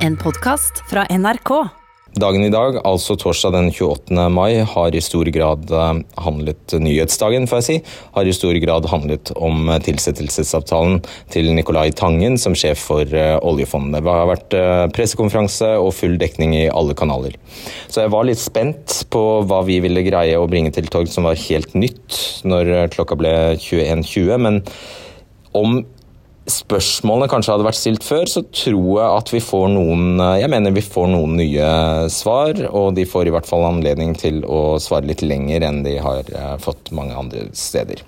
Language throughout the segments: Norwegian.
En podkast fra NRK. Dagen i dag, altså torsdag den 28. mai, har i stor grad eh, handlet nyhetsdagen, får jeg si, har i stor grad handlet om eh, tilsettelsesavtalen til Nicolai Tangen som sjef for eh, oljefondet. Det har vært pressekonferanse og full dekning i alle kanaler. Så jeg var litt spent på hva vi ville greie å bringe til torg som var helt nytt når klokka ble 21.20, men om spørsmålene kanskje hadde vært stilt før, så tror jeg at vi får noen Jeg mener vi får noen nye svar, og de får i hvert fall anledning til å svare litt lenger enn de har eh, fått mange andre steder.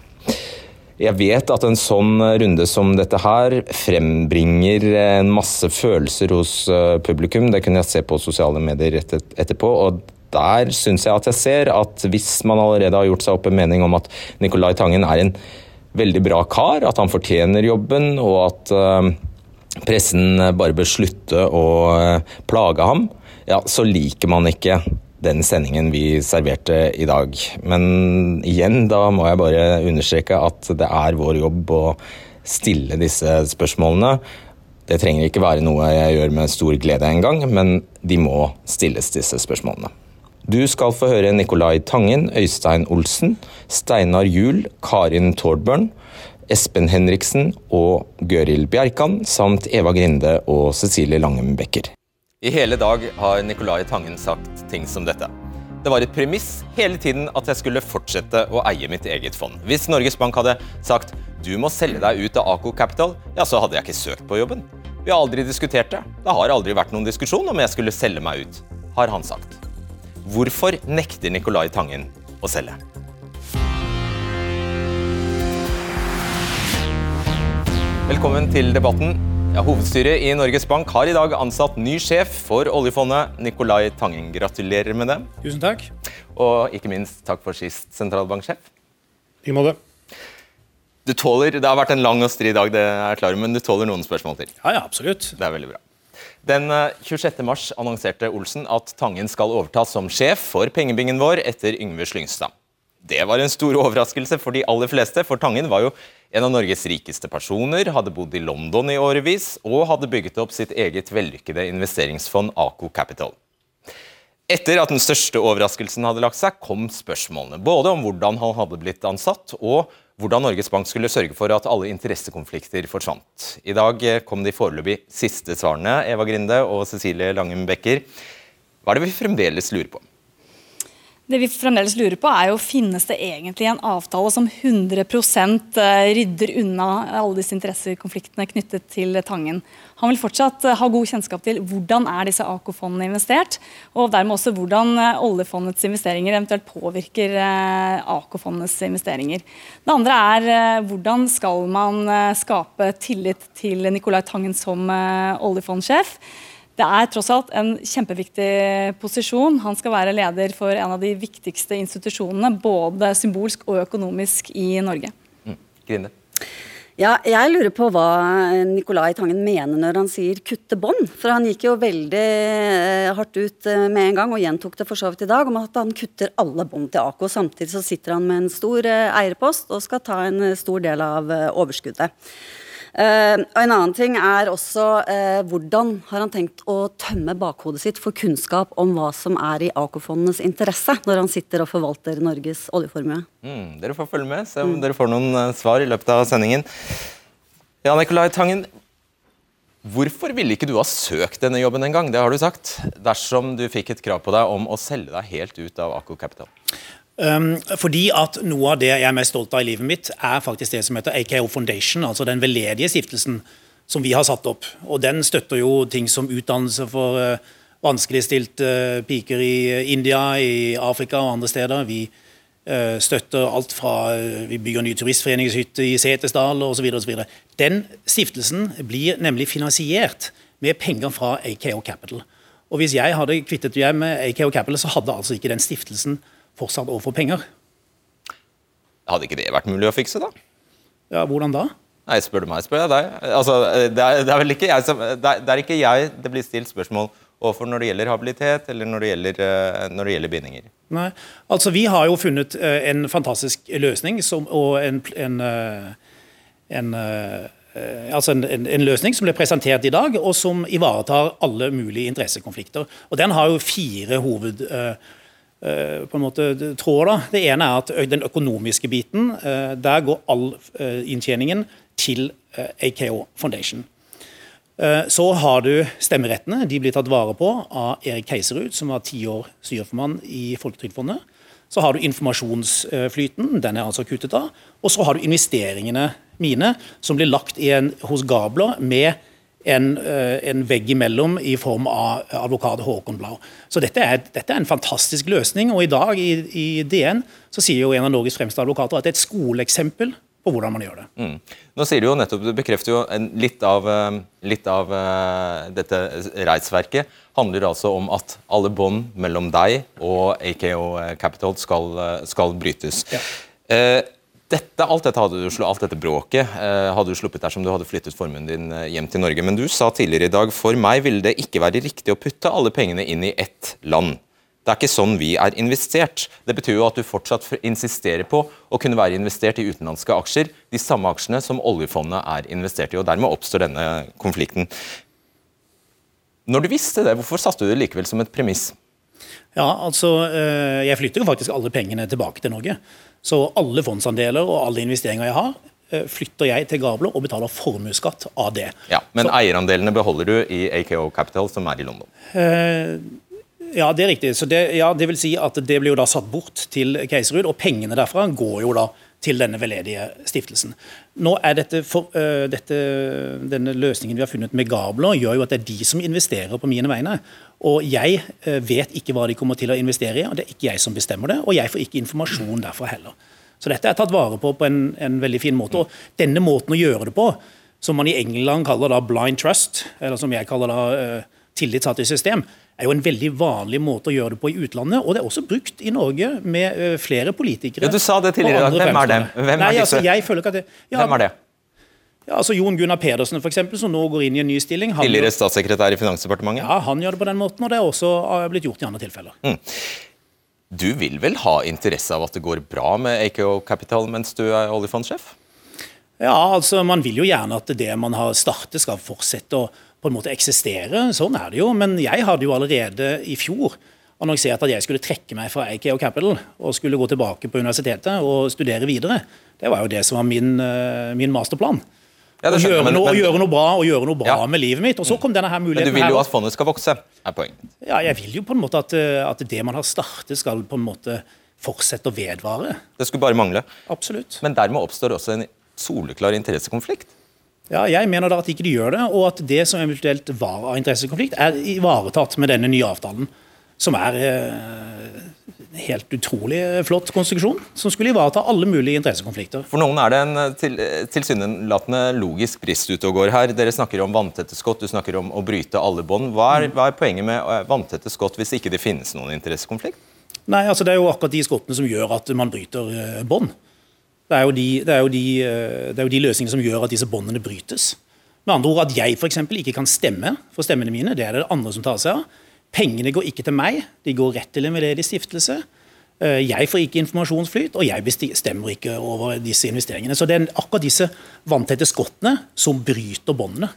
Jeg vet at en sånn runde som dette her frembringer en masse følelser hos eh, publikum. Det kunne jeg se på sosiale medier etterpå. og der syns jeg at jeg ser at hvis man allerede har gjort seg opp en mening om at Nicolai Tangen er en veldig bra kar, at han fortjener jobben, og at uh, pressen bare bør slutte å uh, plage ham, ja, så liker man ikke den sendingen vi serverte i dag. Men igjen, da må jeg bare understreke at det er vår jobb å stille disse spørsmålene. Det trenger ikke være noe jeg gjør med stor glede engang, men de må stilles, disse spørsmålene. Du skal få høre Nicolai Tangen, Øystein Olsen, Steinar Juel, Karin Tordbørn, Espen Henriksen og Gøril Bjerkan, samt Eva Grinde og Cecilie Langem Becker. I hele dag har Nicolai Tangen sagt ting som dette. Det var et premiss hele tiden at jeg skulle fortsette å eie mitt eget fond. Hvis Norges Bank hadde sagt du må selge deg ut av Ako Capital, ja, så hadde jeg ikke søkt på jobben. Vi har aldri diskutert det. Det har aldri vært noen diskusjon om jeg skulle selge meg ut, har han sagt. Hvorfor nekter Nicolai Tangen å selge? Velkommen til debatten. Ja, hovedstyret i Norges Bank har i dag ansatt ny sjef for oljefondet, Nicolai Tangen. Gratulerer med det. Tusen takk. Og ikke minst takk for sist sentralbanksjef. I måte. Du tåler, Det har vært en lang og stri dag, det er klar, men du tåler noen spørsmål til? Ja, ja, absolutt. Det er veldig bra. Den 26. Eh, mars annonserte Olsen at Tangen skal overtas som sjef for pengebingen vår etter Yngve Slyngstad. Det var en stor overraskelse for de aller fleste, for Tangen var jo en av Norges rikeste personer, hadde bodd i London i årevis og hadde bygget opp sitt eget vellykkede investeringsfond Ako Capital. Etter at den største overraskelsen hadde lagt seg, kom spørsmålene. Både om hvordan han hadde blitt ansatt, og hvordan Norges Bank skulle sørge for at alle interessekonflikter forsvant. I dag kom de foreløpig siste svarene, Eva Grinde og Cecilie Langem Becker. Hva er det vi fremdeles lurer på? Det vi fremdeles lurer på er jo, Finnes det egentlig en avtale som 100 eh, rydder unna alle disse interessekonfliktene knyttet til Tangen? Han vil fortsatt eh, ha god kjennskap til hvordan er disse AK-fondene investert, og dermed også hvordan eh, oljefondets investeringer eventuelt påvirker AK-fondets investeringer. Det andre er hvordan skal man skape tillit til Nicolai Tangen som oljefondsjef? Det er tross alt en kjempeviktig posisjon. Han skal være leder for en av de viktigste institusjonene, både symbolsk og økonomisk, i Norge. Mm. Grine. Ja, jeg lurer på hva Nicolai Tangen mener når han sier kutte bånd. For han gikk jo veldig eh, hardt ut eh, med en gang, og gjentok det for så vidt i dag, om at han kutter alle bånd til AK. Samtidig så sitter han med en stor eh, eierpost og skal ta en stor del av overskuddet. Uh, og En annen ting er også uh, hvordan har han tenkt å tømme bakhodet sitt for kunnskap om hva som er i AK-fondenes interesse, når han sitter og forvalter Norges oljeformue. Mm, dere får følge med, se om mm. dere får noen uh, svar i løpet av sendingen. Ja, Nikolai Tangen, hvorfor ville ikke du ha søkt denne jobben en gang, det har du sagt, dersom du fikk et krav på deg om å selge deg helt ut av Ako Capital? Um, fordi at Noe av det jeg er mest stolt av i livet mitt, er faktisk det som heter AKO Foundation, altså den veldedige stiftelsen som vi har satt opp. Og Den støtter jo ting som utdannelse for uh, vanskeligstilte uh, piker i uh, India, i Afrika og andre steder. Vi støtter alt fra Vi bygger ny turistforeningshytte i Setesdal osv. Den stiftelsen blir nemlig finansiert med penger fra AKO Capital. Og Hvis jeg hadde kvittet meg med AKO Capital, så hadde altså ikke den stiftelsen fortsatt overfor penger. Hadde ikke det vært mulig å fikse, da? Ja, Hvordan da? Nei, Spør du meg, spør jeg deg. Altså, det, er, det, er, vel ikke jeg som, det er, det er ikke jeg det blir stilt spørsmål overfor når det gjelder habilitet eller når det gjelder, eh, når det gjelder bindinger. Nei, altså Vi har jo funnet eh, en fantastisk løsning som, og en, en, eh, en, altså en, en, en, løsning som ble presentert i dag, og som ivaretar alle mulige interessekonflikter. Og Den har jo fire hoved... Uh, på en måte tråder. Det ene er at den økonomiske biten, der går all inntjeningen til AKO Foundation. Så har du stemmerettene. De blir tatt vare på av Erik Keiserud, som var ti år styrformann i Folketrygdfondet. Så har du informasjonsflyten, den er altså kuttet av. Og så har du investeringene mine, som blir lagt en, hos Gabler med en, eh, en, vegg imellom i form av advokat Håkon Blau. Så dette er, dette er, en fantastisk løsning. Og i dag i, i DN så sier jo en av Norges fremste advokater at det er et skoleeksempel på hvordan man gjør det. Mm. Nå sier Du jo nettopp, du bekrefter jo en, litt av, eh, litt av uh, dette reisverket handler altså om at alle bånd mellom deg og AKO Capital skal, skal brytes. Ja. Uh, dette, alt, dette hadde du, alt dette bråket uh, hadde du sluppet dersom du hadde flyttet formuen din hjem til Norge. Men du sa tidligere i dag for meg ville det ikke være riktig å putte alle pengene inn i ett land. Det er ikke sånn vi er investert. Det betyr jo at du fortsatt insisterer på å kunne være investert i utenlandske aksjer, de samme aksjene som oljefondet er investert i. og Dermed oppstår denne konflikten. Når du visste det, hvorfor satte du det likevel som et premiss? Ja, altså, eh, Jeg flytter jo faktisk alle pengene tilbake til Norge. Så alle fondsandeler og alle investeringer jeg har, eh, flytter jeg til Gabler og betaler formuesskatt av det. Ja, Men Så, eierandelene beholder du i AKO Capital, som er i London? Eh, ja, det er riktig. Så det, ja, det vil si at det blir jo da satt bort til Keiserud, og pengene derfra går jo da til denne veldedige stiftelsen. Nå er dette, for, uh, dette, Denne løsningen vi har funnet med Gabler, gjør jo at det er de som investerer på mine vegne. Og jeg uh, vet ikke hva de kommer til å investere i, og det er ikke jeg som bestemmer det. Og jeg får ikke informasjon derfra heller. Så dette er tatt vare på på en, en veldig fin måte. Og denne måten å gjøre det på, som man i England kaller da blind trust, eller som jeg kaller da uh, tillitssatt i system, er jo en veldig vanlig måte å gjøre det på i utlandet. Og det er også brukt i Norge med flere politikere. Ja, du sa det tidligere. Hvem er dem? Hvem er Nei, altså, jeg føler ikke at det, ja, Hvem er det? Ja, altså Jon Gunnar Pedersen, for eksempel, som nå går inn i en ny stilling. Tidligere statssekretær i Finansdepartementet? Ja, han gjør det på den måten, og det er også blitt gjort i andre tilfeller. Mm. Du vil vel ha interesse av at det går bra med AKO Capital mens du er oljefondsjef? Ja, altså man vil jo gjerne at det man har startet skal fortsette å på en måte eksistere. Sånn er det jo. Men jeg hadde jo allerede i fjor annonsert at jeg skulle trekke meg fra AKO Capital og skulle gå tilbake på universitetet og studere videre. Det var jo det som var min, eh, min masterplan. Ja, å, gjøre noe, men, gjøre noe, bra og gjøre noe bra ja. med livet mitt. Og så kom denne her muligheten. Men du vil jo at fondet skal vokse, er poenget. Ja, jeg vil jo på en måte at, eh, at det man har startet, skal på en måte fortsette å vedvare. Det skulle bare mangle. Absolutt. Men dermed oppstår også en soleklar interessekonflikt. Ja, Jeg mener da at ikke de gjør det, og at det som eventuelt var av interessekonflikt, er ivaretatt med denne nye avtalen. Som er eh, helt utrolig flott konstruksjon, som skulle ivareta alle mulige interessekonflikter. For noen er det en eh, til, tilsynelatende logisk brist ute og går her. Dere snakker om vanntette skott, du snakker om å bryte alle bånd. Hva, hva, er poenget med eh, vanntette skott hvis ikke det finnes noen interessekonflikt? Nei, altså Det er jo akkurat de skottene som gjør at man bryter eh, bånd. Det er, de, det, er de, eh, det er, jo de, løsningene som gjør at disse båndene brytes. Med andre ord At jeg eksempel, ikke kan stemme for stemmene mine, det er det andre som tar seg av. Pengene går ikke til meg, de går rett til en veldedig stiftelse. Eh, jeg får ikke informasjonsflyt, og jeg bestemmer ikke over disse investeringene. Så det er akkurat disse vanntette skottene som bryter båndene.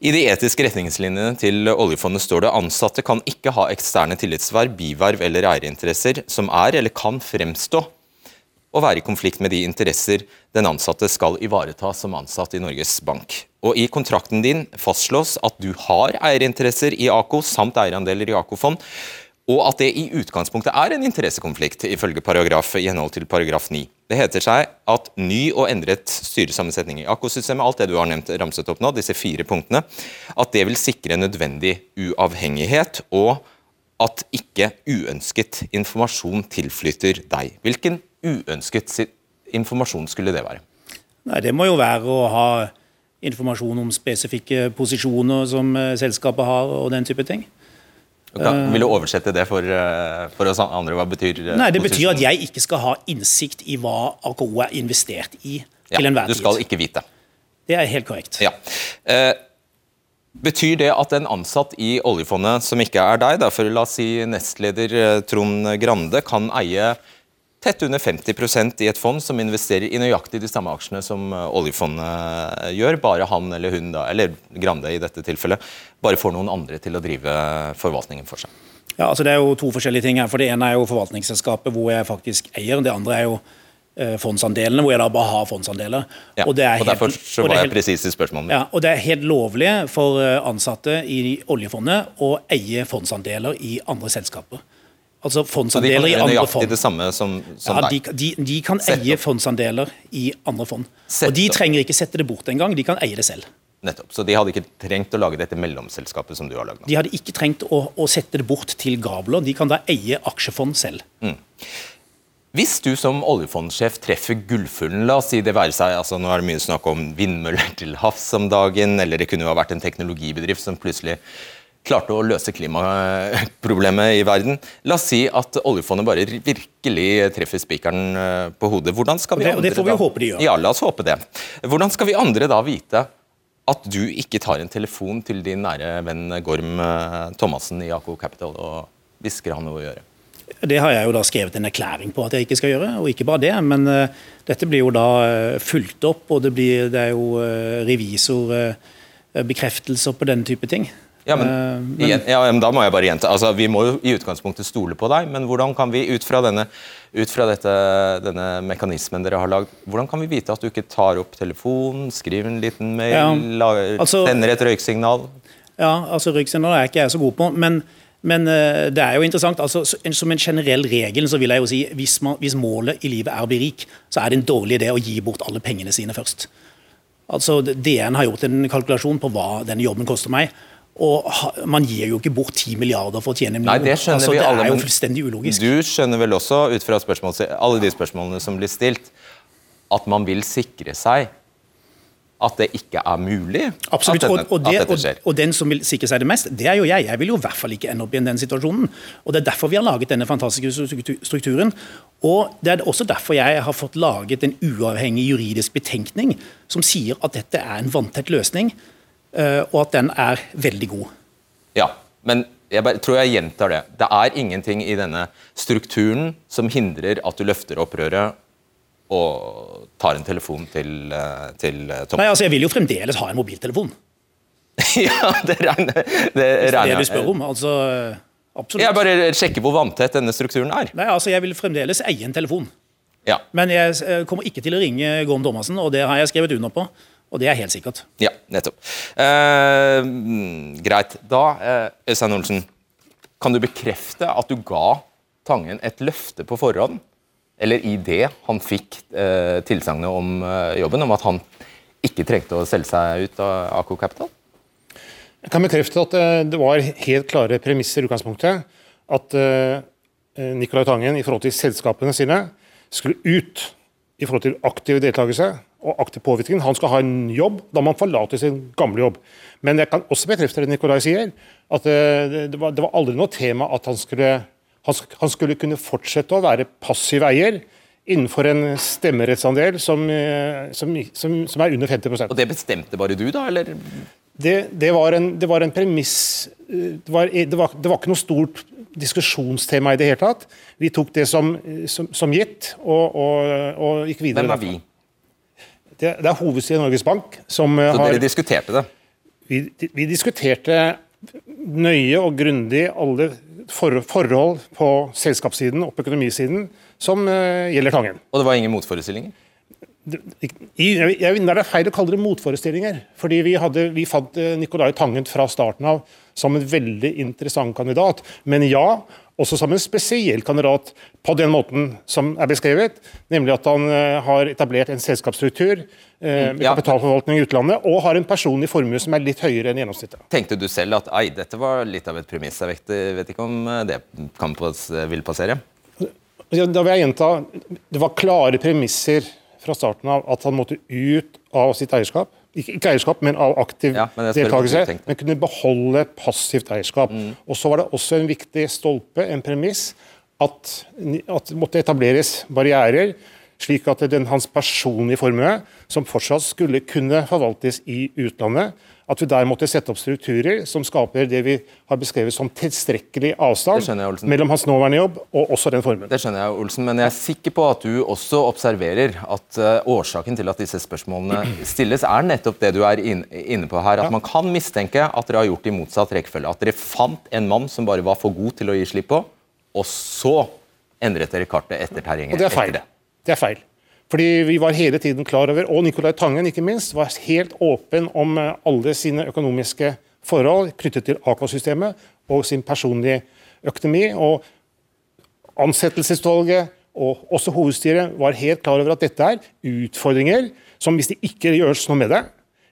I de etiske retningslinjene til oljefondet står det ansatte kan ikke ha eksterne tillitsverv, biverv eller eierinteresser som er eller kan fremstå og være i konflikt med de interesser den ansatte skal ivareta som ansatt i Norges Bank. Og I kontrakten din fastslås at du har eierinteresser i AKO samt eierandeler i AKO-fond, og at det i utgangspunktet er en interessekonflikt, ifølge paragraf, i henhold til paragraf 9. Det heter seg at ny og endret styresammensetning i AKO-systemet, alt det du har nevnt ramset opp nå, disse fire punktene, at det vil sikre nødvendig uavhengighet, og at ikke uønsket informasjon tilflytter deg. Hvilken uønsket informasjon skulle det være? Nei, Det må jo være å ha informasjon om spesifikke posisjoner som eh, selskapet har, og den type ting. Kan, Vil du oversette det for, eh, for, oss andre? Hva betyr Nei, Det betyr at jeg ikke skal ha innsikt i hva AKO er investert i til enhver tid. Du skal ikke vite. Det er helt korrekt. Ja. Eh, betyr det at en ansatt i oljefondet, som ikke er deg, derfor for la oss si nestleder Trond Grande, kan eie tett under 50% i et fond som investerer i nøyaktig de samme aksjene som eh, oljefondet gjør. Bare han eller hun, da, eller Grande i dette tilfellet, bare får noen andre til å drive forvaltningen for seg. Ja, altså Det er jo to forskjellige ting her. for Det ene er jo forvaltningsselskapet hvor jeg faktisk eier. Det andre er jo eh, fondsandelene, hvor jeg da bare har fondsandeler. Ja, og, og Derfor så var jeg presis i spørsmålet Ja, og Det er helt lovlig for eh, ansatte i oljefondet å eie fondsandeler i andre selskaper. Altså fondsandeler i andre fond. det samme som, som ja, de, de, de, kan eie fondsandeler i andre fond. Og De trenger ikke sette det bort engang, de kan eie det selv. Nettopp, Så de hadde ikke trengt å lage dette mellomselskapet som du har lagd? De hadde ikke trengt å, å, sette det bort til Gabler, de kan da eie aksjefond selv. Mm. Hvis du som oljefondsjef treffer gullfuglen, la oss si det være seg altså Nå er det mye snakk om vindmøller til havs om dagen, eller det kunne jo ha vært en teknologibedrift som plutselig klarte å løse klimaproblemet i verden. La oss si at oljefondet bare virkelig treffer spikeren eh, på hodet. Hvordan skal vi andre det får vi da, håpe de gjør. Ja, la oss håpe det. Hvordan skal vi andre da vite at du ikke tar en telefon til din nære venn Gorm eh, Thomassen i AK Capital og hvisker han noe å gjøre? Det har jeg jo da skrevet en erklæring på at jeg ikke skal gjøre, og ikke bare det. Men uh, dette blir jo da fulgt opp, og det, blir, det er jo revisorbekreftelser på den type ting. Ja men, men, ja, men, Da må jeg bare gjenta. Altså, vi må jo i utgangspunktet stole på deg, men hvordan kan vi ut fra, denne, ut fra dette, denne mekanismen dere har lagd, hvordan kan vi vite at du ikke tar opp telefonen, skriver en liten mail, ja, lager, altså, sender et røyksignal? Ja, altså røyksignal er ikke jeg så god på. men men uh, det er jo interessant, altså, Som en generell regel så vil jeg jo si hvis, man, hvis målet i livet er å bli rik, så er det en dårlig idé å gi bort alle pengene sine først. Altså, DN har gjort en kalkulasjon på hva denne jobben koster meg. Og Man gir jo ikke bort 10 milliarder for å tjene en million. Nei, det skjønner altså, vi alle, er jo fullstendig ulogisk. Du skjønner vel også, ut fra alle de spørsmålene som blir stilt, at man vil sikre seg at det ikke er mulig Absolutt, at, denne, og, det, at dette skjer. Og, og, den som vil sikre seg det mest, det er jo jeg. Jeg vil jo i hvert fall ikke ende opp i den situasjonen. Og Det er derfor vi har laget denne fantastiske strukturen. Og Det er også derfor jeg har fått laget en uavhengig juridisk betenkning som sier at dette er en vanntett løsning og at den er veldig god. Ja, men jeg tror jeg gjentar det. Det er ingenting i denne strukturen som hindrer at du løfter opprøret og tar en telefon til, eh, til eh, Tom. Nei, altså Jeg vil jo fremdeles ha en mobiltelefon. ja, det regner det regner. Det du spør om, altså absolutt. Jeg bare sjekker hvor vanntett denne strukturen er. Nei, altså Jeg vil fremdeles eie en telefon. Ja. Men jeg kommer ikke til å ringe Gorm Thomassen, og det har jeg skrevet under på. Og det er helt sikkert. Ja, nettopp. Eh, greit. Da, eh, Øystein Olsen, kan du bekrefte at du ga Tangen et løfte på forhånd, eller i det han fikk eh, tilsagnet om eh, jobben, om at han ikke trengte å selge seg ut av AK Capital? Jeg kan bekrefte at eh, det var helt klare premisser i utgangspunktet. At eh, Nicolai Tangen i forhold til selskapene sine skulle ut i forhold til aktiv deltakelse og aktiv påvirkning. Han skal ha en jobb, da må han forlate sin gamle jobb. Men jeg kan også bekrefte det Nikolai sier, at eh, det var, det var aldri noe tema at han skulle, han skulle kunne fortsette å være passiv eier innenfor en stemmerettsandel som, eh, som, som, som, er under 50% Og Det bestemte bare du, da? eller? Det, det, var, en, det var, en, premiss eh, det var, var, det var, ikke noe stort diskusjonstema i det hele tatt. Vi tok det som, gitt og, og, og, gikk videre. Hvem er vi? Det, det er hovedstyret i Norges Bank som eh, Så har dere diskuterte det? Vi, vi diskuterte nøye og grundig alle for, forhold på selskapssiden og på økonomisiden som uh, gjelder Tangen. Og det var ingen motforestillinger? Jeg, vinner det er feil å kalle det motforestillinger. fordi Vi, hadde, vi fant eh, Nicolai Tangen fra starten av som en veldig interessant kandidat. Men ja, også som en spesiell kandidat på den måten som er beskrevet, nemlig at han uh, har etablert en selskapsstruktur uh, med ja. kapitalforvaltning i utlandet, og har en personlig formue som er litt høyere enn gjennomsnittet. Tenkte du selv at ei, dette var litt av et premiss? Jeg vet, vet ikke om det kan vil passere? Da vil jeg gjenta, Det var klare premisser fra starten av at han måtte ut av sitt eierskap ikke, eierskap, men av aktiv ja, men deltakelse, men kunne beholde passivt eierskap. Mm. Og Så var det også en viktig stolpe, en premiss, at, at det måtte etableres barrierer, slik at den, hans personlige formue, som fortsatt skulle kunne forvaltes i utlandet, at vi der måtte sette opp strukturer som skaper det vi har beskrevet som tilstrekkelig avstand jeg, mellom hans nåværende jobb og også den formuen. Det skjønner jeg, Olsen, men jeg er sikker på at du også observerer at eh, årsaken til at disse spørsmålene stilles, er nettopp det du er inn- inne på her. At man kan mistenke at dere har gjort det i motsatt rekkefølge. At dere fant en mann som bare var for god til å gi slipp på, og så endret dere kartet etter terrenget. Og det er feil. det. Det er feil. Fordi vi var hele tiden klar over, og Nicolai Tangen ikke minst, var helt åpen om eh, alle sine økonomiske forhold knyttet til AK-systemet og sin personlige økonomi. og Ansettelsesutvalget og også hovedstyret var helt klar over at dette er utfordringer som hvis det ikke gjøres noe med det,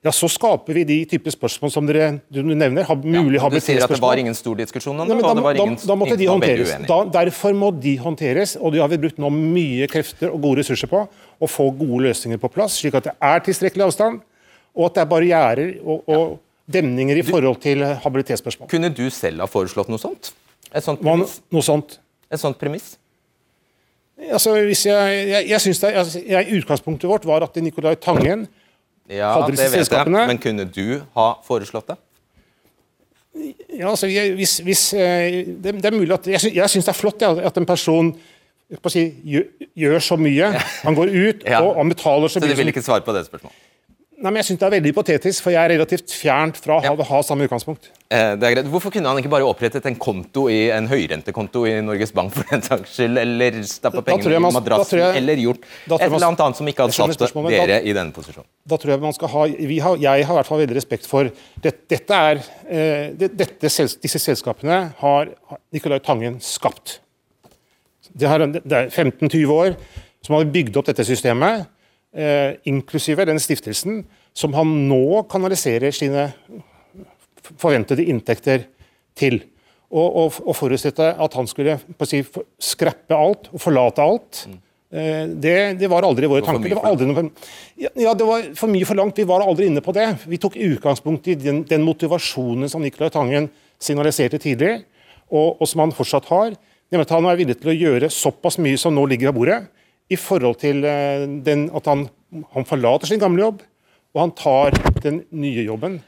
ja, så skaper vi de typer spørsmål som dere du nevner. har mulig Ja, du sier at det var ingen stor diskusjon om det, da, det var da, ingen da måtte de håndteres. Da, derfor må de håndteres, og de har vi brukt nå mye krefter og gode ressurser på å få gode løsninger på plass, slik at det er tilstrekkelig avstand, og at det er barrierer og, og demninger i forhold til habilitetsspørsmål. Kunne du selv ha foreslått noe sånt? Et sånt Man, premiss? noe sånt. Et sånt premiss? Altså, hvis jeg, jeg, jeg det, altså, jeg, Utgangspunktet vårt var at Nicolai Tangen Ja, det vet vet jeg, men kunne du ha foreslått det? Ja, altså, hvis, hvis, eh, det, det er mulig at, Jeg, jeg syns det er flott ja, at en person si, gjør, gjør så mye. Han går ut Ja. og han betaler så Så du vil ikke svare på det spørsmålet? Nei, men jeg syns det er veldig hypotetisk, for jeg er relativt fjernt fra å ha, ha samme utgangspunkt. Eh, det er greit. Hvorfor kunne han ikke bare opprettet en konto i en høyrentekonto i Norges Bank for den saks skyld, eller stappa pengene i madrassen, jeg- eller gjort et eller annet annet som ikke hadde satt dere da- i denne posisjonen? Da tror jeg man skal ha, vi har, Jeg har i hvert fall veldig respekt for det, Dette er eh, det, dette, Disse selskapene har Nicolai Tangen skapt. Det, her, det er 15-20 år som har bygd opp dette systemet, inklusive den stiftelsen, som han nå kanaliserer sine forventede inntekter til. Og, og, og forutsette at han skulle på si, skrappe alt og forlate alt. eh, Det, det var aldri våre tanker. Det var aldri noe, ja, det var for mye forlangt. Vi var aldri inne på det. Vi tok utgangspunkt i den, den motivasjonen som Nicolai Tangen signaliserte tidlig, og, og som han fortsatt har. Nemlig at han er villig til å gjøre såpass mye som nå ligger av bordet, i forhold til eh, den, at han, han forlater sin gamle jobb, og han tar den nye jobben.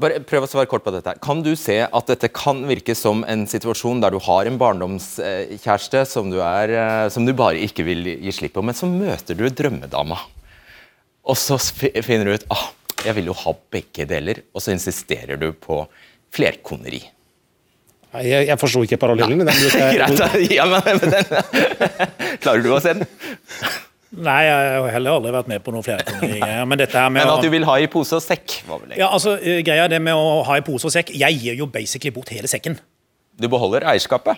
Bare prøv å svare kort på dette. Kan du se at dette kan virke som en situasjon der du har en barndomskjæreste som du, er, eh, som du bare ikke vil gi slipp på, men så møter du drømmedama. Og så finner du ut ah, jeg vil jo ha begge deler, og så insisterer du på flerkoneri. Nei, Jeg, jeg forsto ikke parallellen. men den jeg- Greit, ja, men, men den. Klarer du å se den? Nei, jeg har heller aldri vært med på noe flerkoneri-greier. Men Men at du vil ha i pose og sekk, var vel det. Ja, altså, eh, greia det med å ha i pose og sekk. Jeg gir jo basically bort hele sekken. Du beholder eierskapet.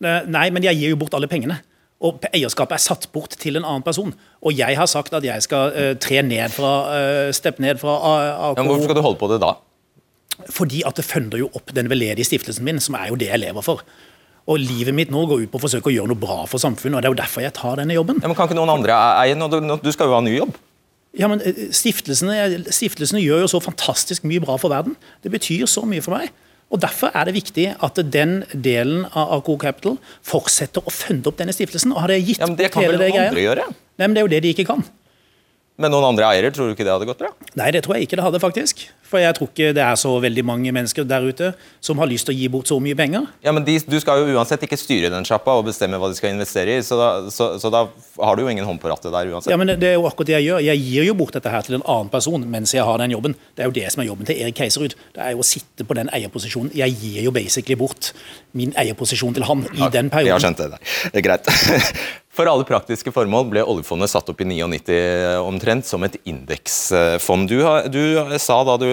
Eh, Nei, men jeg gir jo bort alle pengene. Og eierskapet er satt bort til en annen person. Og jeg har sagt at jeg skal uh, tre ned fra uh, steppe ned fra A- Ja, men hvorfor skal du holde på det da? Fordi at det funder jo opp den veldedige stiftelsen min, som er jo det jeg lever for. Og livet mitt nå går ut på å forsøke å gjøre noe bra for samfunnet, og det er jo derfor jeg tar denne jobben. Ja, men Kan ikke noen andre eie den? Du, du skal jo ha ny jobb. Ja, men eh, stiftelsene, stiftelsene gjør jo så fantastisk mye bra for verden. Det betyr så mye for meg. Og Derfor er det viktig at den delen av AKO Capital fortsetter å funde opp denne stiftelsen. og har det gitt Ja, men Det kan vel noen andre gjøre? Nei, men Det er jo det de ikke kan. Men noen andre eiere, tror du ikke det hadde gått bra? Nei, det tror jeg ikke det hadde, faktisk. For jeg tror ikke det er så veldig mange mennesker der ute som har lyst til å gi bort så mye penger. Ja, men de, Du skal jo uansett ikke styre den sjappa og bestemme hva de skal investere i, så da, så, så da har du jo ingen hånd på rattet der uansett. Ja, men Det er jo akkurat det jeg gjør. Jeg gir jo bort dette her til en annen person mens jeg har den jobben. Det er jo det som er jobben til Erik Keiserud. Det er jo å sitte på den eierposisjonen. Jeg gir jo basically bort min eierposisjon til han i den perioden. Jeg har skjønt det der. Det er greit. For alle praktiske formål ble oljefondet satt opp i 99 omtrent som et indeksfond. Du, du sa da du,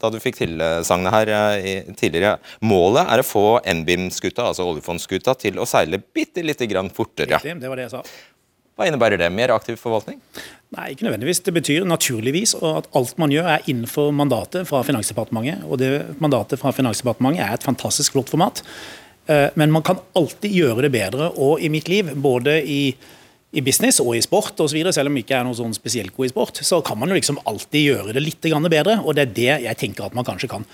da du fikk tilsagnet her eh, i- tidligere, målet er å få NBIM-skuta, altså oljefondskuta, til å seile bitte lite grann fortere. Det var det jeg sa. Hva innebærer det? Mer aktiv forvaltning? Nei, ikke nødvendigvis. Det betyr naturligvis at alt man gjør er innenfor mandatet fra Finansdepartementet. Og det mandatet fra Finansdepartementet er et fantastisk flott format. Eh, Men man kan alltid gjøre det bedre. Og i mitt liv, både i, i business og i sport osv., selv om jeg ikke er noe sånn spesielt god i sport, så kan man jo liksom alltid gjøre det litt bedre. Og det er det jeg tenker at man kanskje kan.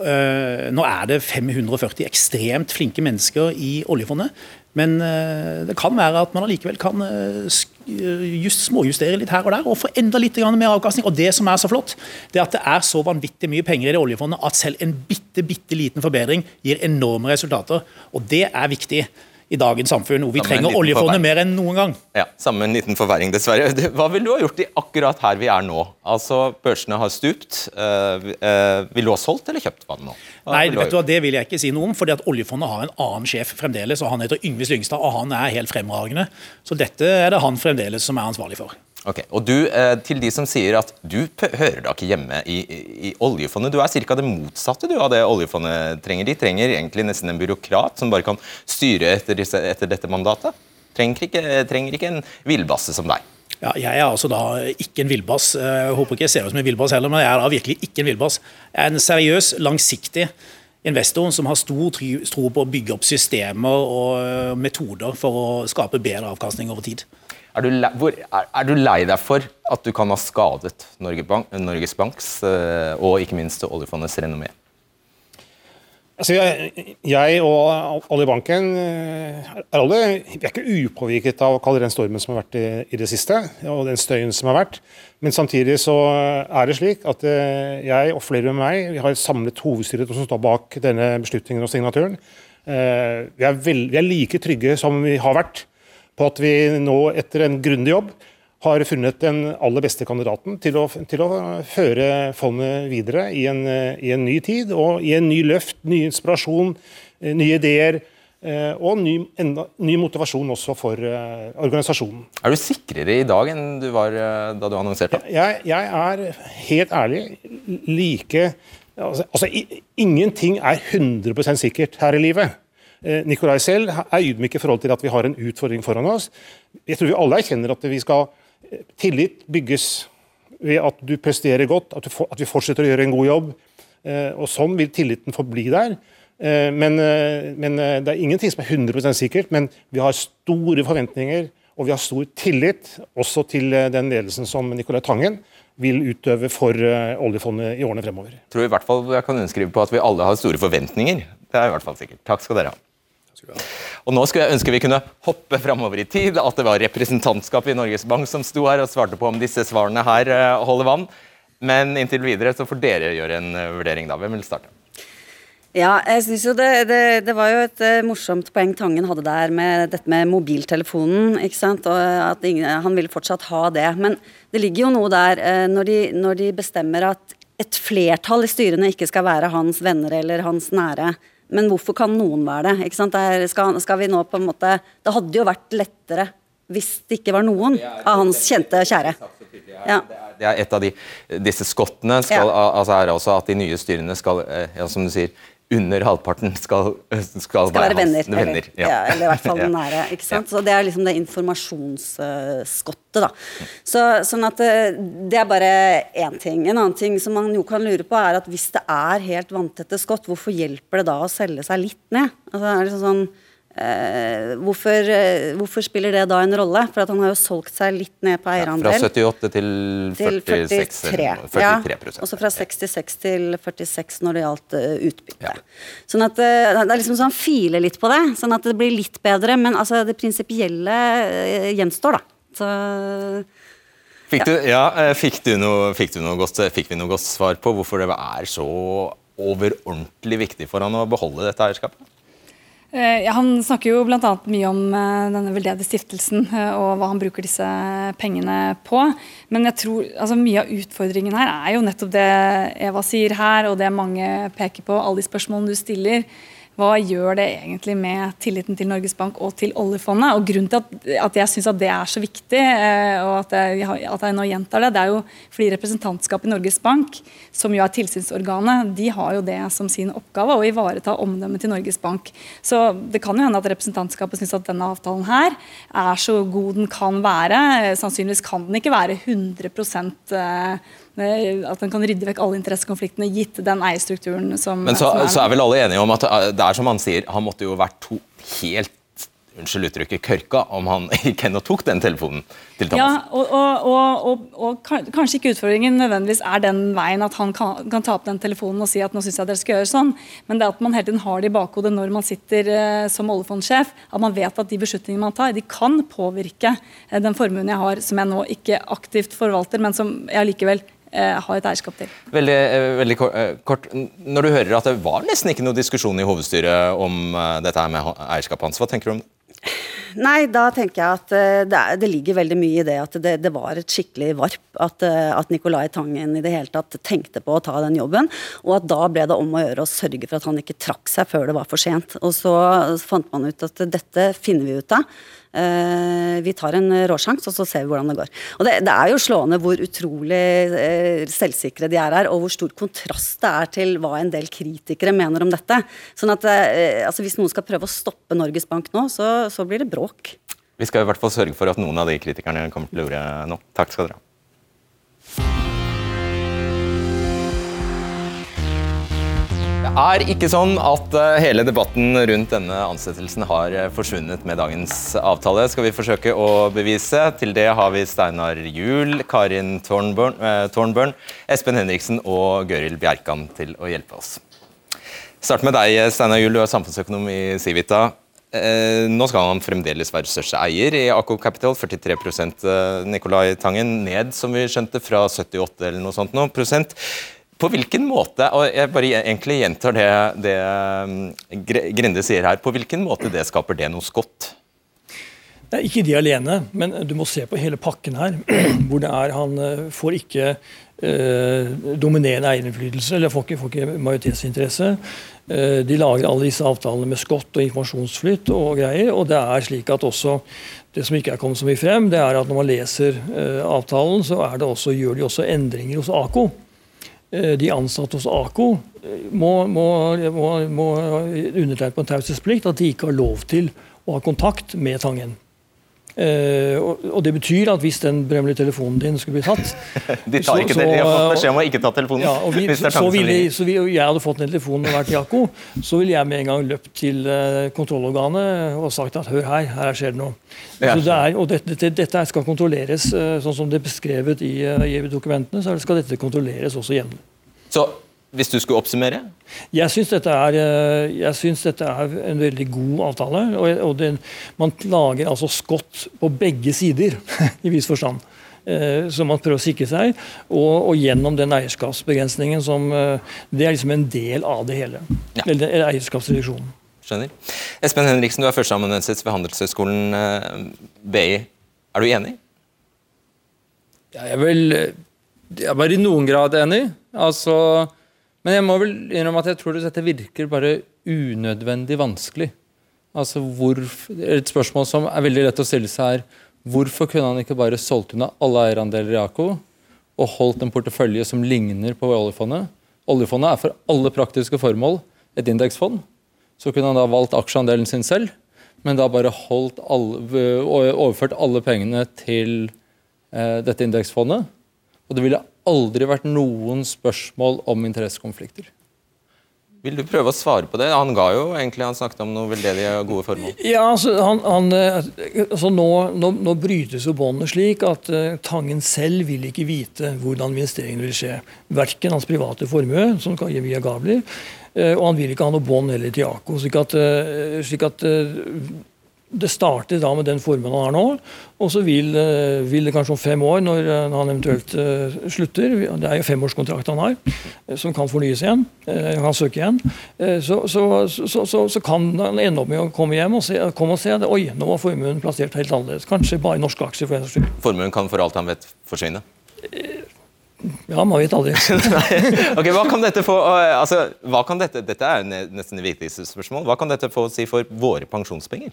Eh, Nå er det 540 ekstremt flinke mennesker i oljefondet, men eh, det kan være at man allikevel kan eh, sk- just småjustere litt her og der og få enda litt mer avkastning. Og Det som er så flott, det er at det er så vanvittig mye penger i det oljefondet at selv en bitte, bitte liten forbedring gir enorme resultater. Og det er viktig i dagens samfunn, hvor vi trenger oljefondet mer enn noen gang. Ja, Samme en liten forverring, dessverre. Hva ville du ha gjort i akkurat her vi er nå? Altså, Børsene har stupt. Uh, uh, ville du ha solgt eller kjøpt vann nå? Nei, vet du hva, det vil jeg ikke si noe om. fordi at Oljefondet har en annen sjef fremdeles. og Han heter Yngve Slyngstad, og han er helt fremragende. Så dette er det han fremdeles som er ansvarlig for. Ok, og du, eh, Til de som sier at du hører da ikke hjemme i, i, i oljefondet. Du er ca. det motsatte du av det oljefondet trenger. De trenger egentlig nesten en byråkrat som bare kan styre etter, disse, etter dette mandatet. Trenger ikke, trenger ikke en villbasse som deg. Ja, jeg er altså da ikke en villbass. Jeg håper ikke jeg ser ut som en villbass heller, men jeg er da virkelig ikke en villbass. Jeg er en seriøs, langsiktig investor som har stor tro på å bygge opp systemer og metoder for å skape bedre avkastning over tid. Er du, lei, hvor, er, er du, lei, deg for at du kan ha skadet Norge Bank, Norges Banks eh, og ikke minst oljefondets renommé? Altså jeg, jeg, og oljebanken eh, er alle vi er ikke upåvirket av den stormen som har vært i, i, det siste, og den støyen som har vært. Men samtidig så er det slik at eh, jeg og flere med meg vi har et samlet hovedstyre som står bak denne beslutningen og signaturen. Vi er, vel, vi er like trygge som vi har vært på at vi nå, etter en grundig jobb, har funnet den aller beste kandidaten til å, til å føre fondet videre i en, i en, ny tid og i en ny løft, ny inspirasjon, eh, nye ideer. Eh, og ny, enda, ny motivasjon også for uh, organisasjonen. Er du sikrere i dag enn du var da du annonserte? Jeg, jeg er helt ærlig like altså, altså, Ingenting er 100% sikkert her i livet. Eh, Nikolai selv er ydmyk i forhold til at vi har en utfordring foran oss. Jeg tror vi alle erkjenner at vi skal eh, tillit bygges ved at du presterer godt, at, du, at vi fortsetter å gjøre en god jobb. Eh, og Sånn vil tilliten forbli der. Men, men, Det er ingenting som er 100% sikkert, men vi har store forventninger og vi har stor tillit også til den ledelsen som Nicolai Tangen vil utøve for oljefondet i årene fremover. Tror i hvert fall jeg kan underskrive på at vi alle har store forventninger. Det er i hvert fall sikkert. Takk skal dere ha. Og Nå skulle jeg ønske vi kunne hoppe framover i tid, at det var representantskapet i Norges Bank som sto her og svarte på om disse svarene her eh, holder vann. Men inntil videre så får dere gjøre en eh, vurdering, da. Hvem vil starte? Ja, jeg synes jo det, det, det, var jo et uh, morsomt poeng Tangen hadde der med dette med mobiltelefonen. ikke sant, og at ingen, Han ville fortsatt ha det. Men det ligger jo noe der når, de, når de bestemmer at et flertall i styrene ikke skal være hans venner eller hans nære men hvorfor kan noen være det? Ikke sant? Der skal, skal vi nå på en måte Det hadde jo vært lettere hvis det ikke var noen av hans kjente kjære. Ja. Det er et av de, disse skottene skal, ja. altså er også at de nye styrene skal, eh, ja, som du sier, under halvparten skal, skal, skal være, venner. Hans, venner. Eller, ja. ja. eller i hvert fall nære. ikke sant? Så Det er liksom det informasjonsskottet. da. Så, sånn at eh, Det er bare én ting. En annen ting som man jo kan lure på, er at hvis det er helt vanntette skott, hvorfor hjelper det da å selge seg litt ned? Altså, er det sånn Eh, hvorfor, uh, hvorfor, spiller det da en rolle? For han har jo solgt seg litt ned på eierandel. Ja, fra 78 til 46, til 43. 43 ja, også fra 66 til 46 når det gjaldt uh, utbytte. Ja. Sånn at uh, Det er liksom sånn filer litt på det, sånn at det blir litt bedre. Men altså, det prinsipielle uh, gjenstår, da. Så Fikk, du, ja, fikk, du noe, fikk, du noe godt, fikk vi noe godt svar på hvorfor det er så overordentlig viktig for han å beholde dette eierskapet? Eh, ja, han snakker jo bl.a. mye om eh, denne veldedige stiftelsen eh, og hva han bruker disse pengene på. Men jeg tror altså, mye av utfordringen her er jo nettopp det Eva sier her, og det mange peker på, alle de spørsmålene du stiller. Hva gjør det egentlig med tilliten til Norges Bank og til oljefondet? Og Grunnen til at, at jeg syns det er så viktig, eh, og at jeg, at jeg, nå gjentar det, det er jo fordi representantskapet i Norges Bank, som jo er tilsynsorganet, de har jo det som sin oppgave å ivareta omdømmet til Norges Bank. Så det kan jo hende at representantskapet syns at denne avtalen her er så god den kan være. Sannsynligvis kan den ikke være 100 at den kan rydde vekk alle interessekonfliktene, gitt den eierstrukturen som Men så, som er, så er vel alle enige om at eh, det er som han sier, han måtte jo vært to helt unnskyld uttrykket, kørka om han gikk hen og tok den telefonen til Thomas. Ja, og, og, og, og, Kanskje ikke utfordringen nødvendigvis er den veien at han kan, kan ta opp den telefonen og si at nå syns jeg dere skal gjøre sånn, men det at man hele tiden har det i bakhodet når man sitter eh, som oljefondsjef, at man vet at de beslutningene man tar, de kan påvirke eh, den formuen jeg har, som jeg nå ikke aktivt forvalter, men som jeg likevel uh, har et eierskap til. Veldig, veldig kort. Når du hører at det var nesten ikke noe diskusjon i hovedstyret om dette her med eierskapet hans, hva tenker du om det? Nei, da tenker jeg at eh, det, er, det, ligger veldig mye i det at det, det var et skikkelig varp. At, eh, at, Nicolai Tangen i det hele tatt tenkte på å ta den jobben. Og at da ble det om å gjøre å sørge for at han ikke trakk seg før det var for sent. Og så fant man ut at dette finner vi ut av. Eh, vi tar en råsjanse, og så ser vi hvordan det går. Og det, det er jo slående hvor utrolig selvsikre de er her, og hvor stor kontrast det er til hva en del kritikere mener om dette. Sånn at altså Hvis noen skal prøve å stoppe Norges Bank nå, så, så blir det bråk. Vi skal i hvert fall sørge for at noen av de kritikerne kommer til lure nå. Takk skal dere ha. Det er ikke sånn at eh, hele debatten rundt denne ansettelsen har eh, forsvunnet med dagens avtale, skal vi forsøke å bevise. Til det har vi Steinar Juel, Karin Tornbørn, eh, Espen Henriksen og Gøril Bjerkan til å hjelpe oss. Start med deg, Steinar Juel, du er samfunnsøkonom i Civita. Nå skal han fremdeles være største eier i Aco Capital, 43% Nicolai Tangen, ned som vi skjønte fra 78 eller noe sånt nå, prosent. På hvilken måte, og jeg bare egentlig gjentar det, det um, Grinde sier her, på hvilken måte det skaper det noe skott? Ikke de alene, men du må se på hele pakken her. hvor det er Han eh, får ikke eh, dominerende eierinnflytelse, eller får ikke, får ikke majoritetsinteresse. Eh, de lager alle disse avtalene med skott og informasjonsflytt og greier. Og det er slik at også det som ikke er kommet så mye frem, det er at når man leser eh, avtalen, så også, gjør de også endringer hos AKO. Eh, de ansatte hos AKO eh, må, må, må, må undertegne på en taushetsplikt at de ikke har lov til å ha kontakt med Tangen. Uh, og, Det betyr at hvis den berømmelige telefonen din skulle bli tatt De tar ikke så, det, De har fått beskjed om å ikke ta telefonen. Ja, og vi, så, så, ville, så vi, jeg hadde fått den telefonen og vært i så ville jeg med en gang løpt til uh, kontrollorganet og sagt at hør her, her skjer det noe. Ja. Det er, og dette, dette, dette, skal kontrolleres uh, sånn som det er beskrevet i, i dokumentene, så skal dette kontrolleres også hjemme. Så hvis du skulle oppsummere? Jeg syns dette, eh, dette, er en veldig god avtale. og, og den, Man lager altså skott på begge sider, i viss forstand. Eh, som man prøver å sikre seg. Og, og, gjennom den eierskapsbegrensningen som eh, Det er liksom en del av det hele. Ja. Eller eierskapsreduksjonen. Skjønner. Espen Henriksen, du er førsteamanuensis ved Handelshøyskolen BI. Er du enig? Ja, jeg er vel jeg er bare i noen grad enig. Altså, men jeg må vel innrømme at jeg tror dette virker bare unødvendig vanskelig. Altså, hvor, Et spørsmål som er veldig lett å stille seg, er hvorfor kunne han ikke bare solgt unna alle eierandeler i AKO og holdt en portefølje som ligner på oljefondet? Oljefondet er for alle praktiske formål et indeksfond. Så kunne han da valgt aksjeandelen sin selv, men da bare alle, overført alle pengene til eh, dette indeksfondet. Og det ville aldri vært noen spørsmål om interessekonflikter. Vil du prøve å svare på det? Han ga jo egentlig, han snakket om noe veldedige og gode formål. Ja, altså, han, han, eh, altså nå, nå, nå, brytes jo båndene slik at uh, Tangen selv vil ikke vite hvordan investeringene vil skje. Verken hans private formue, som kan gi via Gabler, uh, og han vil ikke ha noe bånd heller til Ako. slik at, uh, slik at det starter da med den formen han har nå, og så vil, eh, vil, det kanskje om fem år, når eh, han eventuelt uh, slutter Det er jo femårskontrakt han har, som kan fornyes igjen. Han kan søke igjen. Så, så, så, så, kan han ende opp med å komme hjem og se, komme og se det. oi, nå var formuen plassert helt annerledes. Kanskje bare norske aksjer. for en skyld. Formuen kan for alt han vet forsvinne? Ja, man vet aldri. ok, hva kan dette få, altså, hva kan dette, dette er nesten det viktigste spørsmål. Hva kan dette få å si for våre pensjonspenger?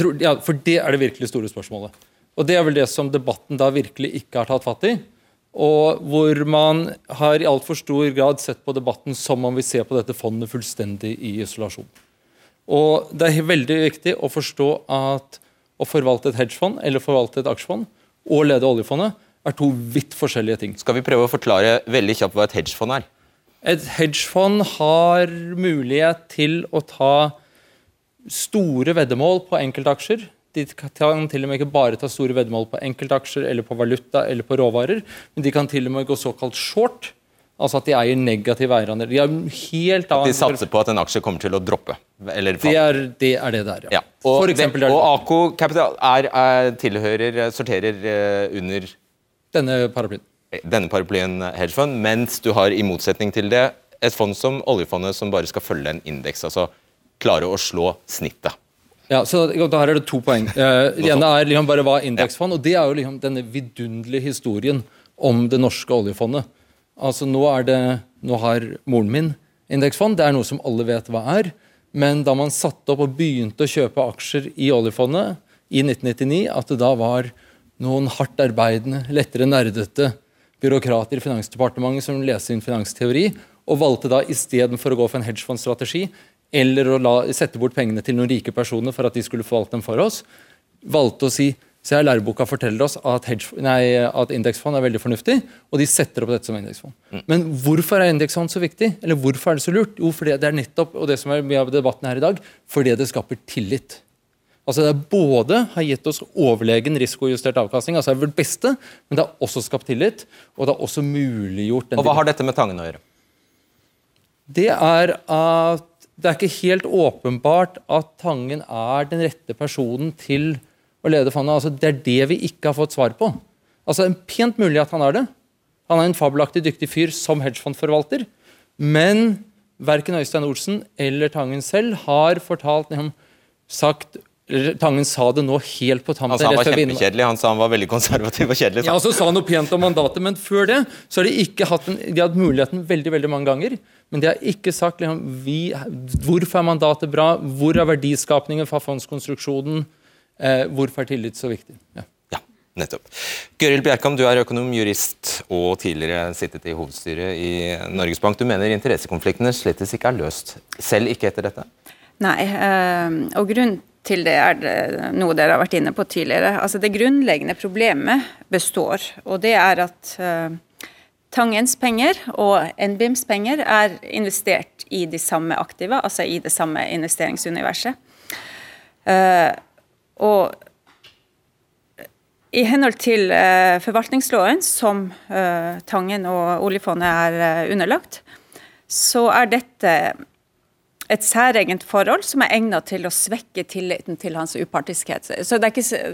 Tror, ja, for det er det virkelig store spørsmålet. Og det er vel det som debatten da virkelig ikke har tatt fatt i. Og hvor man har i altfor stor grad sett på debatten som om vi ser på dette fondet fullstendig i isolasjon. Og det er veldig viktig å forstå at å forvalte et hedgefond eller forvalte et aksjefond og lede oljefondet er to vidt forskjellige ting. Skal vi prøve å forklare veldig kjapt hva et hedgefond er? Et hedgefond har mulighet til å ta store veddemål på enkeltaksjer. De kan til og med ikke bare ta store veddemål på enkeltaksjer eller på valuta eller på råvarer, men de kan til og med gå såkalt short. Altså at de eier negative eierandeler. De, har helt de satser på at en aksje kommer til å droppe? Eller det, er, det er det der, er, ja. ja. Og, For eksempel, det, og Ako Capital er, er, tilhører, sorterer uh, under Denne paraplyen. Denne paraplyen hedgefond, mens du har i motsetning til det et fond som oljefondet som bare skal følge en indeks. altså klare å slå snittet. Ja, så Her er det to poeng. Det ene er liksom bare hva indeksfond, og det er jo liksom denne vidunderlige historien om det norske oljefondet. Altså Nå, er det, nå har moren min indeksfond, det er noe som alle vet hva er. Men da man satte opp og begynte å kjøpe aksjer i oljefondet i 1999, at det da var noen hardt arbeidende, lettere nerdete byråkrater i Finansdepartementet som leste inn finansteori, og valgte da istedenfor å gå for en hedgefondstrategi eller å la, sette bort pengene til noen rike personer for at de skulle forvalte dem for oss, valgte å si Se her, Læreboka forteller oss at, at indeksfond er veldig fornuftig, og de setter opp dette som indeksfond. Mm. Men hvorfor er indeksfond så viktig? Eller hvorfor er det så lurt? Jo, fordi det er nettopp, og det som er mye av debatten her i dag, fordi det skaper tillit. Altså Det er både har gitt oss overlegen risikojustert avkastning, altså er det beste, men det har også skapt tillit, og det har også muliggjort Og Hva har dette med Tangen å gjøre? Det er at det er ikke helt åpenbart at Tangen er den rette personen til å lede fondet. Altså, det er det vi ikke har fått svar på. Altså, en Pent mulig at han er det. Han er en fabelaktig dyktig fyr som hedgefondforvalter. Men verken Øystein Olsen eller Tangen selv har fortalt liksom, sagt Tangen sa det nå helt på tampen. Altså, han var kjempekjedelig. Han sa han var veldig konservativ og kjedelig. Ja, så sa han noe pent om mandatet, men før det så har de ikke hatt en, de har hatt muligheten veldig veldig mange ganger. Men de har ikke sagt liksom, vi, hvorfor er mandatet bra, hvor er verdiskapningen fra fondskonstruksjonen, eh, hvorfor er tillit så viktig. Ja. ja nettopp. Gøril Bjerkam, du er økonom, jurist og tidligere sittet i hovedstyret i Norges Bank. Du mener interessekonfliktene slettes ikke er løst, selv ikke etter dette? Nei, øh, og grunnen til det er det noe dere har vært inne på tidligere. Altså Det grunnleggende problemet består, og det er at uh, Tangens penger og NBIMs penger er investert i de samme aktiva, altså i det samme investeringsuniverset. Uh, og i henhold til uh, forvaltningsloven, som Tangen og oljefondet er underlagt, så er dette et særegent forhold som er egnet til å svekke tilliten til hans upartiskhet. Så det er, ikke,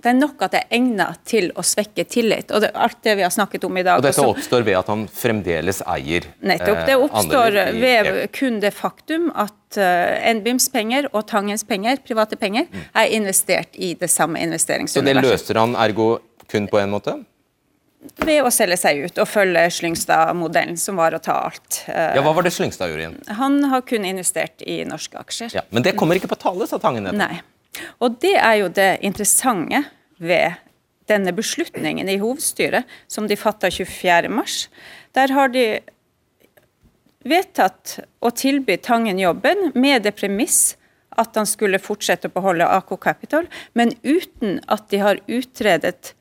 det er nok at det er egnet til å svekke tillit. og det, alt det vi har snakket om i dag. Og Dette også, oppstår ved at han fremdeles eier Nettopp. Det eh, oppstår eh, ved kun det faktum at uh, NBIMs penger og Tangens penger, private penger, mm. er investert i det samme investeringsuniverset. Så det løser han ergo kun på en måte? ved å selge seg ut og følge Slyngstad-modellen, som var å ta alt. Eh, ja, Hva var det Slyngstad gjorde igjen? Han har kun investert i norske aksjer. Ja, men det kommer ikke på tale, sa Tangen. Nei. Og det er jo det interessante ved denne beslutningen i hovedstyret, som de fatta 24.3. Der har de vedtatt å tilby Tangen jobben med det premiss at han skulle fortsette å beholde AK Capital, men uten at de har utredet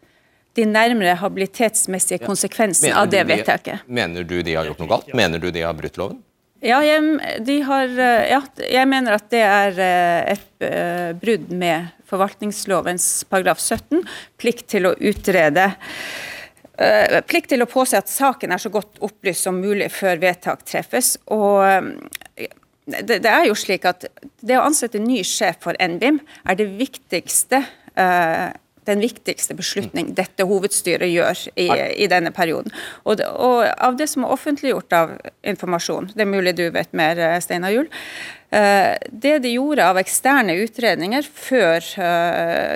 de nærmere habilitetsmessige konsekvensene ja. av det vedtaket. mener du de har gjort noe galt? Mener du de har brutt loven? Ja jeg, har, eh, ja, jeg mener at det er eh, et uh, brudd med forvaltningslovens paragraf 17. Plikt til å utrede Plikt til å påse at saken er så godt opplyst som mulig før vedtak treffes. Og det, det er jo slik at det å ansette ny sjef for NBIM er det viktigste den viktigste beslutning dette hovedstyret gjør i, i denne perioden. Og, og, av det som er offentliggjort av informasjon, det er mulig du vet mer, eh, Steinar Juel, uh, det de gjorde av eksterne utredninger før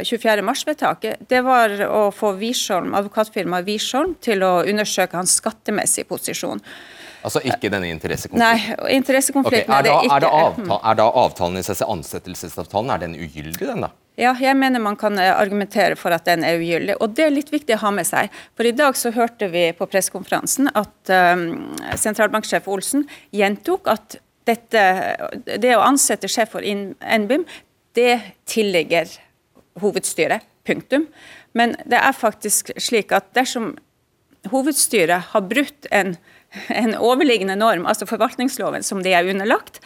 24. mars-vedtaket, det var å få Visholm, advokatfirmaet Wiersholm til å undersøke hans skattemessige posisjon. Altså ikke denne interessekonflikten? Nei, interessekonflikten okay, er, da, er, ikke, er, da avtalen, er da avtalen i seg ansettelsesavtalen er den ugyldig, den da? Ja, jeg mener man kan eh, argumentere for at den er ugyldig. Og det er litt viktig å ha med seg. For i dag så hørte vi på pressekonferansen at um, sentralbanksjef Olsen gjentok at dette, det å ansette sjef for NBIM, det tilligger hovedstyret. Punktum. Men det er faktisk slik at dersom hovedstyret har brutt en, en overliggende norm, altså forvaltningsloven, som de er underlagt,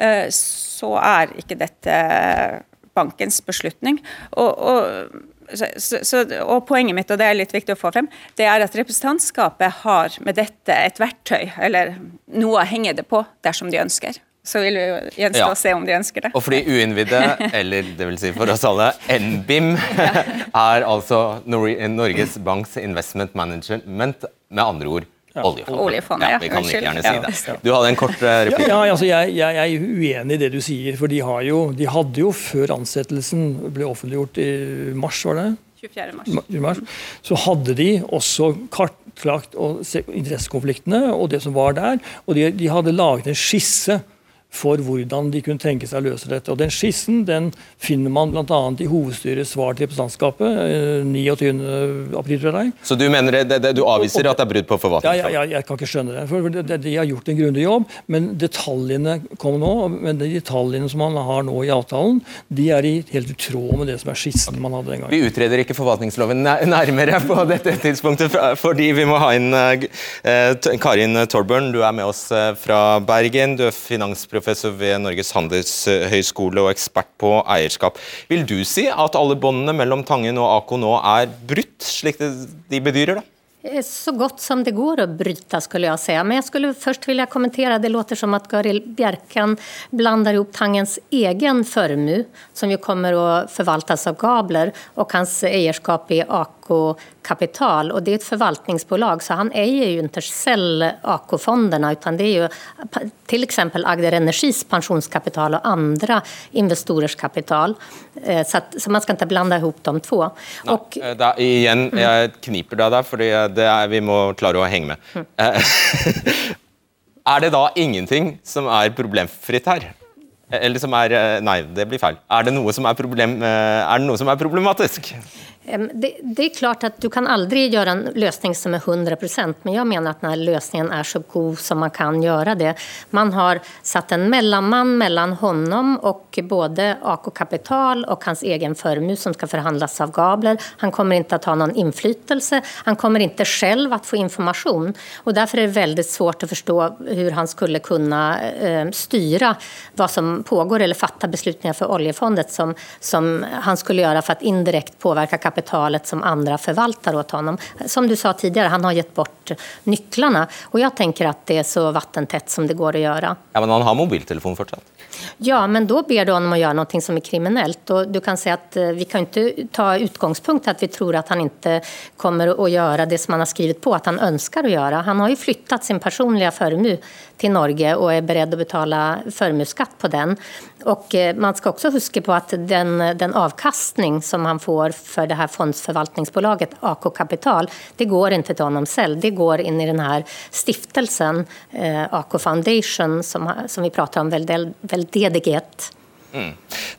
eh, så er ikke dette bankens beslutning. Og, og, så, så, og Poenget mitt, og det er litt viktig å få frem, det er at representantskapet har med dette et verktøy, eller noe å henge det på, dersom de ønsker. Så vil vi gjenstå Ja. å se om de ønsker det. Og fordi uinnvidde, eller det vil si for oss alle, NBIM, er altså Norges Banks Investment Management, med andre ord oljefondet. Oljefondet, ja. vi kan like gjerne si det. Du hadde en kort eh, Ja, replikk. ja, altså jeg, jeg, er uenig i det du sier. For de, har jo, de hadde jo før ansettelsen ble offentliggjort i mars, var det? 24. mars. Mars, så hadde de også kartlagt interessekonfliktene og det som var der. Og de, de hadde laget en skisse for hvordan de kunne tenke seg å løse dette. Og Den skissen den finner man bl.a. i hovedstyrets svar til representantskapet eh, 29. april. tror jeg. Så du mener det, det, du avviser at det er brudd på Ja, forvaltningsloven? ja, ja, jeg kan ikke skjønne det. for det, De har gjort en grundig jobb, men detaljene kom nå. Men de detaljene som man har nå i avtalen, de er i helt i tråd med det som er skissen man hadde den gangen. Vi utreder ikke forvaltningsloven nærmere på dette tidspunktet, fordi vi må ha inn eh, eh, Karin Torburn, du er med oss eh, fra Bergen. Du er finansprofessor ved Norges handelshøyskole og ekspert på eierskap. Vil du si at alle båndene mellom Tangen og AK nå er brutt, slik de bedyrer? da? Eh, Så godt som det går å bryte, skulle jeg si. Men jeg skulle først vilja kommentere det låter som at Garil Bjerkan blander ihop Tangens egen formue, som jo kommer å forvaltes av Gabler, og hans eierskap i AK Kapital. Och det är ett förvaltningsbolag, så han äger ju inte själv AK-fonderna, utan det är ju till exempel Agder Energis pensionskapital och andra investorers kapital. Eh, Så, att, så man skal ikke blande ihop de två. Nei, og, Da, igjen, jeg kniper deg der, er, vi må klare å henge med. Mm. er det da ingenting som er problemfritt her? Eller som er eh, Nei, det blir feil. Er det noe som er, problem, eh, er, det noe som er problematisk? Det, det är klart att du kan aldri gjøre en løsning som er 100% men jeg mener at denne løsningen er så god som man kan gjøre det. Man har satt en mellommann mellom honom og både AK Kapital og hans egen formue som skal forhandles av Gabler. Han kommer ikke å ha noen innflytelse. han kommer ikke selv å få informasjon. Og Derfor er det veldig svårt å forstå hvordan han skulle kunne eh, styre hva som pågår eller fatte beslutninger for oljefondet som, som han skulle gjøre for å indirekt påvirke kapitalet som andra förvaltar åt honom. Som du sa tidigare, han har gett bort nycklarna och jag tänker att det är så vattentätt som det går att göra. Ja, Men han har mobiltelefon fortsatt. Ja, men då ber du honom att göra något som är kriminellt. Och du kan säga att eh, vi kan inte ta utgångspunkt att vi tror att han inte kommer att göra det som han har skrivit på att han önskar att göra. Han har ju flyttat sin personliga förmu till Norge och är beredd att betala förmuskatt på den. Och eh, man ska också huska på att den, den avkastning som han får för det här fondsförvaltningsbolaget AK Kapital, det går inte till honom själv. Det går in i den här stiftelsen eh, AK Foundation som, som vi pratar om, väl- veldedighet.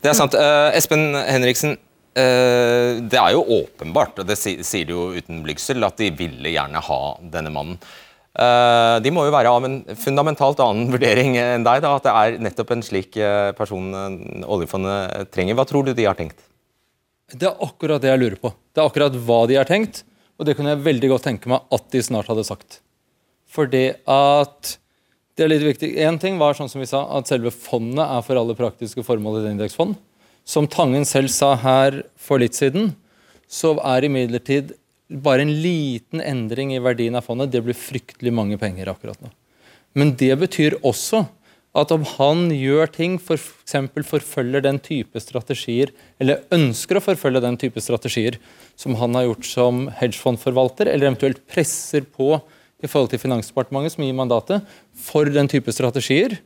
Det er sant. Uh, Espen Henriksen, uh, det er jo åpenbart, og det si- sier du jo uten blygsel, at de ville gjerne ha denne mannen. Eh, de må jo være av en fundamentalt annen vurdering enn deg, da, at det er nettopp en slik eh, person eh, oljefondet trenger. Hva tror du de har tenkt? Det er akkurat det jeg lurer på. Det er akkurat hva de har tenkt, og det kunne jeg veldig godt tenke meg at de snart hadde sagt. Fordi at det er litt viktig. Én ting var sånn som vi sa, at selve fondet er for alle praktiske formål et indeksfond. Som Tangen selv sa her for litt siden, så er imidlertid bare en liten endring i verdien av fondet. Det blir fryktelig mange penger akkurat nå. Men det betyr også at om han gjør ting, f.eks. For forfølger den type strategier, eller ønsker å forfølge den type strategier som han har gjort som hedgefondforvalter, eller eventuelt presser på i forhold til Finansdepartementet, som gir mandatet, for den type strategier,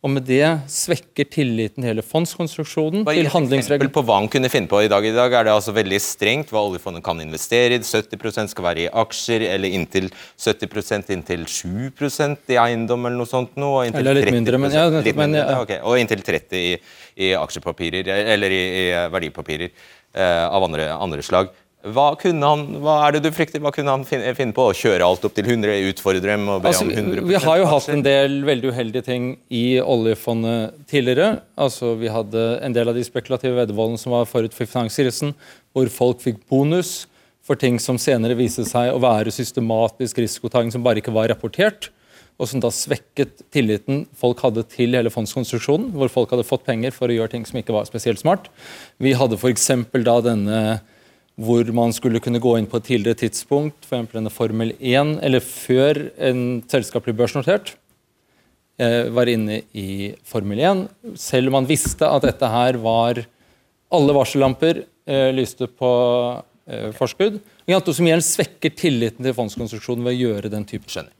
og med det svekker tilliten til hele fondskonstruksjonen, Bare til handlingsregelen. på hva han kunne finne på i dag. I dag er det altså veldig strengt hva oljefondet kan investere i. 70% skal være i aksjer, eller inntil 70% inntil 7% i eiendom eller noe sånt. Noe, og Eller litt 30%, mindre, men ja, litt mindre, men ja. okay. Og inntil 30 i, i aksjepapirer, eller i, i verdipapirer eh, av andre, andre slag. Hva, kunne han, hva er det du frykter? Hva kunne han finne, finne på? Å kjøre alt opp til 100, utfordre dem og be Altså, om 100 vi har jo hatt en del veldig uheldige ting i oljefondet tidligere. Altså, vi hadde en del av de spekulative veddemålene som var forut for finanskrisen, hvor folk fikk bonus for ting som senere viste seg å være systematisk risikotaking som bare ikke var rapportert. og som da svekket tilliten folk hadde til hele fondskonstruksjonen, hvor folk hadde fått penger for å gjøre ting som ikke var spesielt smart. Vi hadde f.eks. da denne hvor man skulle kunne gå inn på et tidligere tidspunkt, f.eks. denne Formel 1, eller før en selskap blir børsnotert, eh, var inne i Formel 1, selv om man visste at dette her var Alle varsellamper eh, lyste på forskudd. Og Som igjen svekker tilliten til fondskonstruksjonen ved å gjøre den type skjønner.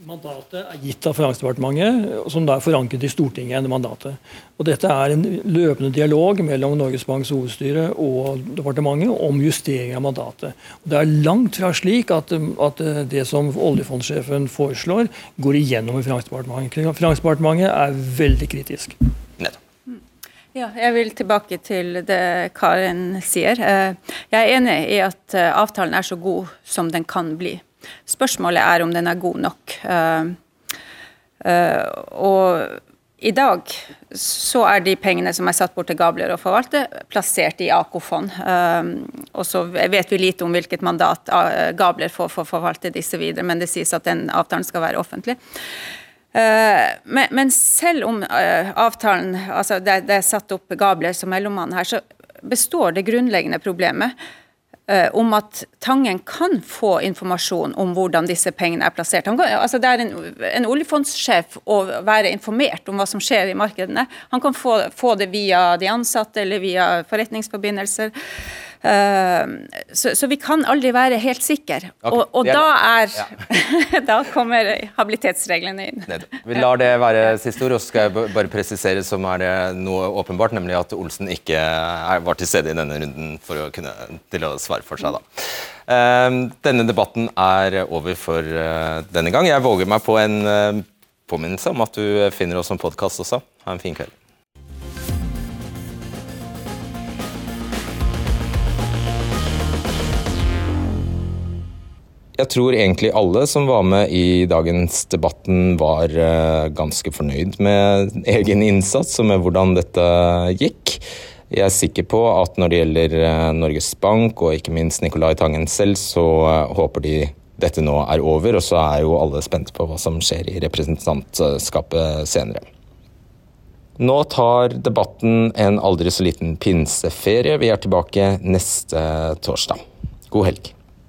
Mandatet er gitt av Finansdepartementet, som da er forankret i Stortinget. mandatet. Og Dette er en løpende dialog mellom Norges Banks hovedstyre og departementet om justering av mandatet. Og det er langt fra slik at, at det som oljefondsjefen foreslår, går igjennom i Finansdepartementet. Finansdepartementet er veldig kritisk. Ja, jeg vil tilbake til det Karin sier. Eh, jeg er enig i at eh, avtalen er så god som den kan bli. Spørsmålet er om den er god nok. Uh, uh, og i dag så er de pengene som er satt bort til Gabler å forvalte, plassert i AK-fond. Um, og så vet vi lite om hvilket mandat Gabler får for å forvalte disse videre, men det sies at den avtalen skal være offentlig. Men, selv om avtalen altså det, er satt opp Gabler som mellommann her, så består det grunnleggende problemet Eh, om at Tangen kan få informasjon om hvordan disse pengene er plassert. Kan, altså det er en, en oljefondssjef å være informert om hva som skjer i markedene. Han kan få, få det via de ansatte eller via forretningsforbindelser. Uh, så, så, vi kan aldri være helt sikre. Okay, og, og da, er, ja. da kommer habilitetsreglene inn. Vi lar det være siste ord, og så skal jeg bare presisere som er det noe åpenbart, nemlig at Olsen ikke er, var til stede i denne runden for å kunne til å svare for seg. da. Uh, denne debatten er over for denne gang. Jeg våger meg på en påminnelse om at du finner oss som podkast også. Ha en fin kveld. Jeg tror egentlig alle som var med i dagens debatten var eh, ganske fornøyd med egen innsats og med hvordan dette gikk. Jeg er sikker på at når det gjelder eh, Norges Bank og ikke minst Nicolai Tangen selv, så eh, håper de dette nå er over, og så er jo alle spente på hva som skjer i representantskapet senere. Nå tar debatten en aldri så liten pinseferie. Vi er tilbake neste torsdag. God helg.